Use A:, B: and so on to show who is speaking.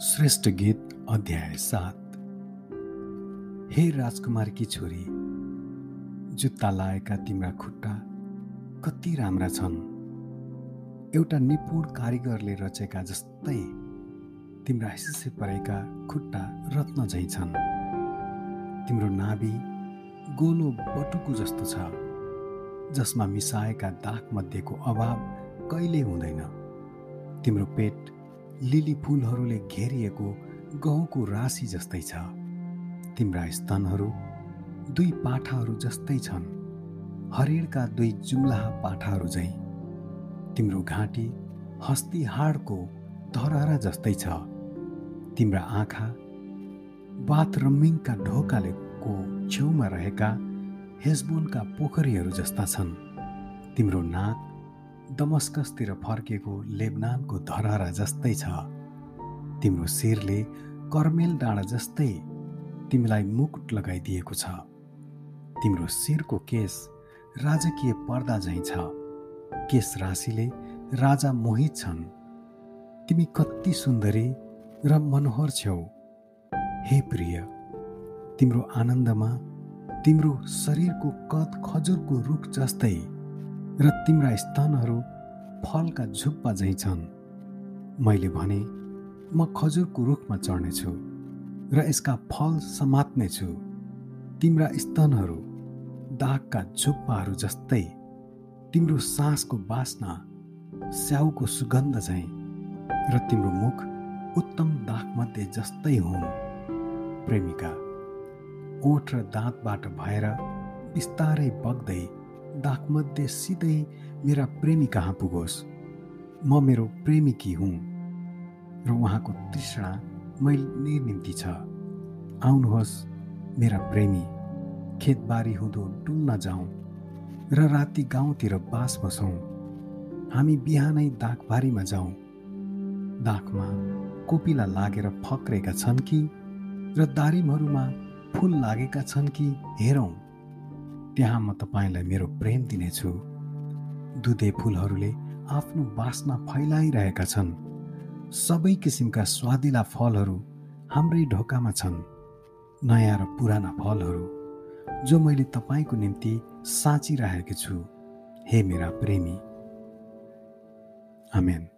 A: श्रेष्ठ गीत अध्याय सात। हे राजकुमारकी छोरी जुत्ता लाएका तिम्रा खुट्टा कति राम्रा छन्। एउटा निपुण कारिगरले रचेका जस्तै तिम्रा हिस्से परेका खुट्टा रत्न झैँ छन्। तिम्रो नाभि गोलो बटुको जस्तो छ जसमा मिसाएका दागमध्येको अभाव कहिले हुँदैन। तिम्रो पेट लिली फुलहरूले घेरिएको गहुँको राशि जस्तै छ। तिम्रा स्तनहरू दुई पाठाहरू जस्तै छन्। हरिणका दुई जुम्लाहा पाठाहरू झैँ। तिम्रो घाँटी हस्ती हाडको धरहरा जस्तै छ। तिम्रा आँखा बाथरमिङका ढोकालेको छेउमा रहेका हेजबोनका पोखरीहरू जस्ता छन्। तिम्रो नाक दमस्कसतिर फर्केको लेबनानको धरहरा जस्तै छ। तिम्रो शिरले कर्मेल डाँडा जस्तै तिमीलाई मुकुट लगाइदिएको छ। तिम्रो शिरको केस राजकीय पर्दा झैँ छ। केस राशिले राजा मोहित छन्। तिमी कति सुन्दरी र मनोहर छेउ। हे प्रिय तिम्रो आनन्दमा तिम्रो शरीरको कद खजुरको रुख जस्तै र तिम्रा स्तनहरू फलका झुप्पा झैँ छन्। मैले भने म खजुरको रुखमा चढ्नेछु र यसका फल समात्नेछु। तिम्रा स्तनहरू दागका झुप्पाहरू जस्तै तिम्रो सासको बास्ना स्याउको सुगन्ध झैँ र तिम्रो मुख उत्तम दागमध्ये जस्तै हुन्। प्रेमिका ओठ र दाँतबाट भएर बिस्तारै बग्दै दागमध्ये सिधै मेरा प्रेमी कहाँ पुगोस्? म मेरो प्रेमिकी हुँ र उहाँको तृष्णा मैले निम्ति छ। आउनुहोस् मेरा प्रेमी खेतबारी हुँदो डुल्न जाउँ र राति गाउँतिर बास बसौँ। हामी बिहानै दागबारीमा जाउँ। दागमा कोपिला लागेर फक्रेका छन् कि र दारिमहरूमा फुल लागेका छन् कि हेरौँ। त्यहाँ म तपाईँलाई मेरो प्रेम दिनेछु। दुधे फुलहरूले आफ्नो बासना फैलाइरहेका छन्। सबै किसिमका स्वादिला फलहरू हाम्रै ढोकामा छन्। नयाँ र पुराना फलहरू जो मैले तपाईँको निम्ति साँचिरहेको छु। हे मेरा प्रेमी। आमेन।